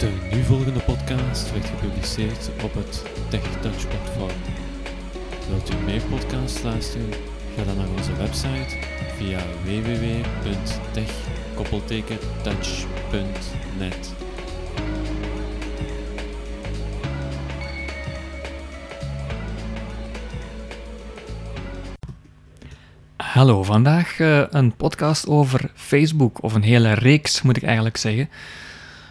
De nu volgende podcast werd gepubliceerd op het TechTouch platform. Wilt u meer podcasts luisteren? Ga dan naar onze website via www.tech-touch.net. Hallo, vandaag eh, een podcast over Facebook, of een hele reeks moet ik eigenlijk zeggen.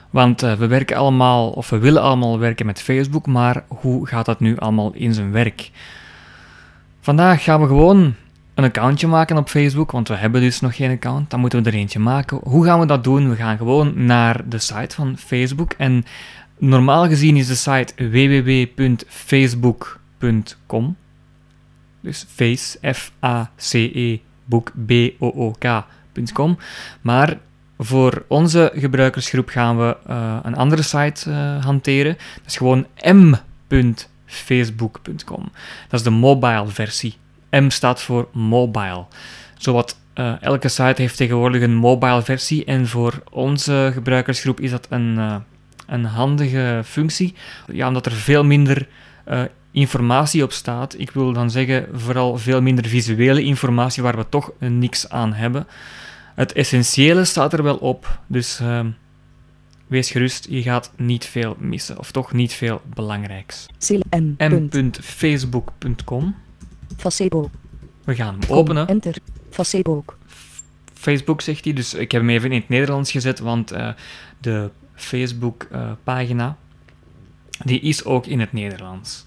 Want eh, we werken allemaal, of we willen allemaal werken met Facebook, maar hoe gaat dat nu allemaal in zijn werk? Vandaag gaan we gewoon een accountje maken op Facebook, want we hebben dus nog geen account. Dan moeten we er eentje maken. Hoe gaan we dat doen? We gaan gewoon naar de site van Facebook. En normaal gezien is de site www.facebook.com. Dus face, F-A-C-E, boek, B-O-O-K.com. Maar voor onze gebruikersgroep gaan we uh, een andere site uh, hanteren. Dat is gewoon m.facebook.com. Dat is de mobile versie. M staat voor mobile. Zowat uh, elke site heeft tegenwoordig een mobile versie. En voor onze gebruikersgroep is dat een, een handige functie. Ja, omdat er veel minder informatie op staat. Ik wil dan zeggen vooral veel minder visuele informatie waar we toch niks aan hebben. Het essentiële staat er wel op, dus uh, wees gerust, je gaat niet veel missen, of toch niet veel belangrijks. m.facebook.com Facebook. We gaan hem openen. Enter. Facebook. Facebook zegt hij, dus ik heb hem even in het Nederlands gezet, want uh, de Facebook-pagina uh, die is ook in het Nederlands.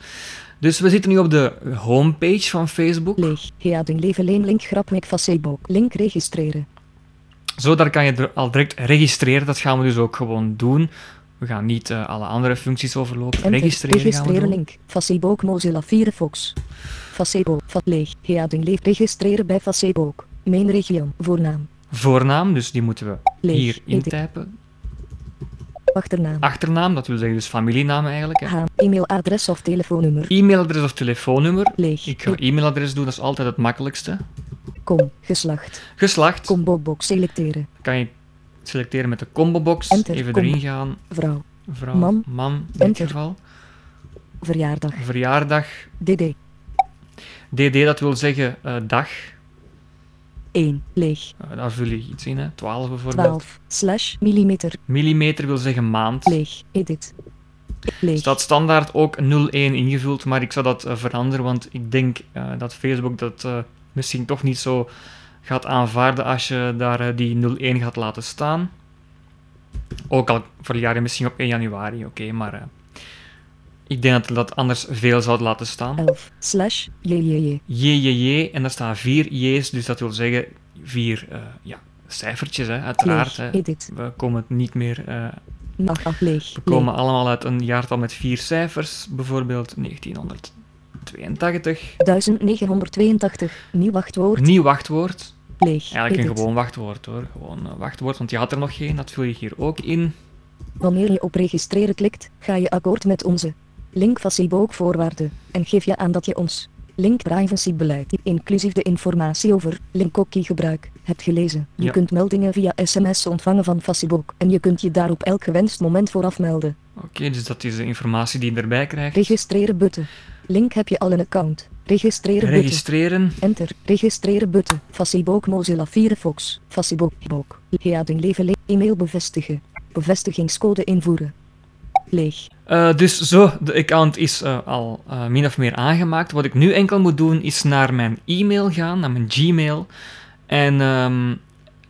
Dus we zitten nu op de homepage van Facebook. Leeg. Ja, leven link grap met Facebook. Link registreren. Zo, daar kan je al direct registreren. Dat gaan we dus ook gewoon doen. We gaan niet uh, alle andere functies overlopen. Enter, registreren, registreren gaan we link. Facebook Mozilla Firefox. Facebook. Vat leeg. Ja, leef. Registreren bij Facebook. Mijn regio. Voornaam. Voornaam, dus die moeten we leeg. hier intypen. Achternaam. Achternaam, dat wil zeggen dus familienaam eigenlijk. Hè. E-mailadres of telefoonnummer. E-mailadres of telefoonnummer. Leeg. Ik ga e-mailadres doen, dat is altijd het makkelijkste. Kom, geslacht. Geslacht. Combo box selecteren. Kan je selecteren met de combo box. Enter, Even erin gaan. Vrouw. Vrouw. Man. Man, in dit geval. Verjaardag. Verjaardag. DD. DD, dat wil zeggen uh, dag. 1. Leeg. Uh, daar vul je iets in, hè. 12 bijvoorbeeld. 12. Slash millimeter. Millimeter wil zeggen maand. Leeg. Edit. Leeg. staat standaard ook 01 ingevuld, maar ik zou dat uh, veranderen, want ik denk dat Facebook dat misschien toch niet zo gaat aanvaarden als je daar die 01 gaat laten staan. Ook al verjaar je misschien op 1 januari, oké, okay, maar ik denk dat je dat anders veel zou laten staan. 11 slash jjj. Jjj, en daar staan vier j's, dus dat wil zeggen vier ja, cijfertjes, hè, uiteraard. Hè. We komen niet meer Mag af leeg. we komen allemaal uit een jaartal met vier cijfers, bijvoorbeeld 1982. 1982. Nieuw wachtwoord. Nieuw wachtwoord. Leeg. Eigenlijk een gewoon wachtwoord hoor. Gewoon een wachtwoord, want je had er nog geen. Dat vul je hier ook in. Wanneer je op registreren klikt, ga je akkoord met onze link Facebook voorwaarden en geef je aan dat je ons link privacybeleid, inclusief de informatie over linkcookie gebruik, hebt gelezen. Je Ja. kunt meldingen via sms ontvangen van Facebook en je kunt je daar op elk gewenst moment vooraf melden. Oké, dus dat is de informatie die je erbij krijgt. Registreren button. Link heb je al een account. Registreren button. Registreren. Enter. Registreren button. Facebook Mozilla Firefox. Facebook. Bok. Ja, ding leven. le- E-mail bevestigen. Bevestigingscode invoeren. Leeg. Eh, dus zo, de account is eh, al eh, min of meer aangemaakt. Wat ik nu enkel moet doen, is naar mijn e-mail gaan, naar mijn Gmail. En ehm,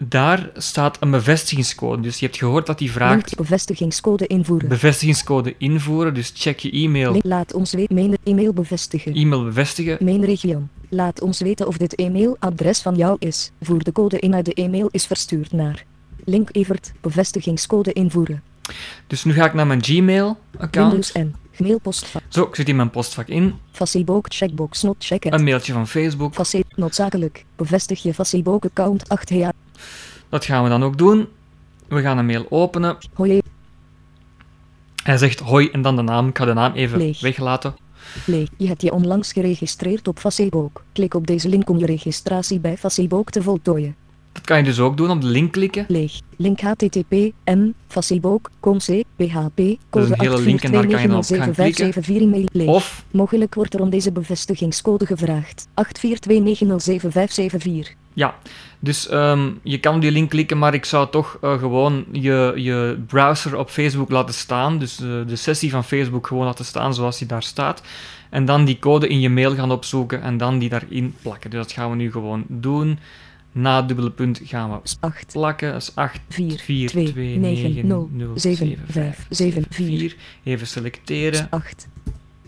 daar staat een bevestigingscode. Dus je hebt gehoord dat die vraagt Link bevestigingscode invoeren. bevestigingscode invoeren. Dus check je e-mail, Link laat ons weten. Mijn e-mail bevestigen. e-mail bevestigen. Mijn regio. Laat ons weten of dit e-mailadres van jou is. Voer de code in uit de e-mail is verstuurd naar. Link Evert. Bevestigingscode invoeren. Dus nu ga ik naar mijn Gmail-account. Windows. Mailpostvak. Zo, ik zit in mijn postvak in. Facebook checkbox not checked. Een mailtje van Facebook. Facebook noodzakelijk. Bevestig je Facebook account 8 jaar. Dat gaan we dan ook doen. We gaan een mail openen. Hoi. Hij zegt hoi en dan de naam. Ik ga de naam even Leeg. weglaten. Leeg. Je hebt je onlangs geregistreerd op Facebook. Klik op deze link om je registratie bij Facebook te voltooien. Dat kan je dus ook doen, op de link klikken. Leeg. Link http m facebook com c php Dat is code een hele link en daar kan je dan op gaan klikken. 842907574 e-mail leeg. Of, Mogelijk wordt er om deze bevestigingscode gevraagd. 842907574. ja, dus ehm, je kan op die link klikken, maar ik zou toch eh, gewoon je, je browser op Facebook laten staan. Dus eh, de sessie van Facebook gewoon laten staan zoals die daar staat. En dan die code in je mail gaan opzoeken en dan die daarin plakken. Dus dat gaan we nu gewoon doen. Na het dubbele punt gaan we 8 plakken. Dat is 8, 4 4, 2 2, 9 9, 0 0, 7 7, 5 5, 7 4 4. Even selecteren. 8 842907574.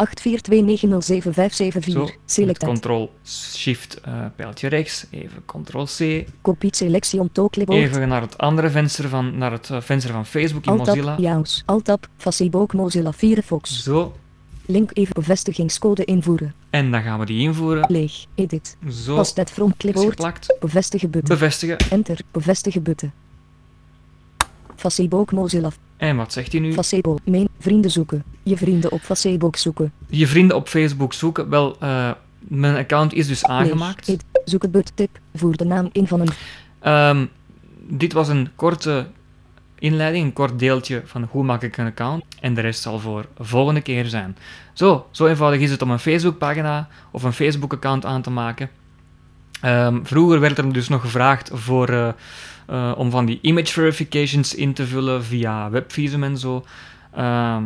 Zo, met Select uit. Ctrl-Shift eh, pijltje rechts. Even Ctrl-C. Kopie selectie om. Even naar het andere venster van, naar het eh, venster van Facebook in Mozilla. Alt-tab, Facebook Mozilla Firefox. Zo. Link even bevestigingscode invoeren. En dan gaan we die invoeren. Leeg, edit. Zo. Net from Is clipboard. geplakt. Bevestigen button. Bevestigen. Enter, bevestigen button. Facebook Mozilla, En wat zegt hij nu? Facebook, main, vrienden zoeken. Je vrienden op Facebook zoeken. Je vrienden op Facebook zoeken. Wel, eh, mijn account is dus aangemaakt. Leeg, edit, zoek het but tip. Voer de naam in van een Ehm, dit was een korte inleiding, een kort deeltje van hoe maak ik een account. En de rest zal voor volgende keer zijn. Zo, zo eenvoudig is het om een Facebookpagina of een Facebook-account aan te maken. Ehm, vroeger werd er dus nog gevraagd voor, eh, eh, om van die image verifications in te vullen via webvisum en zo. Ehm,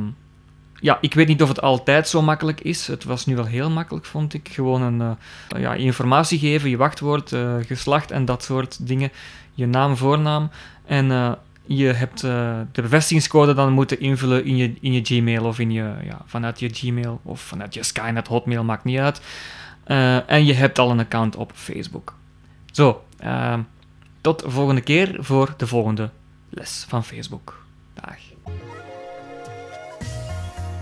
ja, ik weet niet of het altijd zo makkelijk is. Het was nu wel heel makkelijk, vond ik. Gewoon een eh, ja, informatie geven, je wachtwoord, geslacht en dat soort dingen. Je naam, voornaam. En je hebt eh, de bevestigingscode dan moeten invullen in je, in je Gmail of in je, ja, vanuit je Gmail of vanuit je Skynet, Hotmail, maakt niet uit. Eh, en je hebt al een account op Facebook. Zo, ehm, tot de volgende keer voor de volgende les van Facebook. Dag.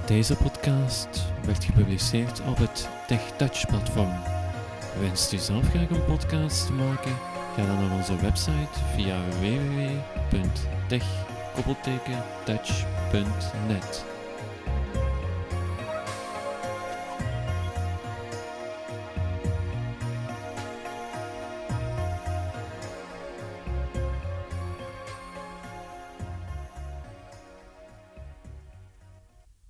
Deze podcast werd gepubliceerd op het TechTouch platform. Wenst u zelf graag een podcast te maken? Ga dan naar onze website via www.tech-touch.net.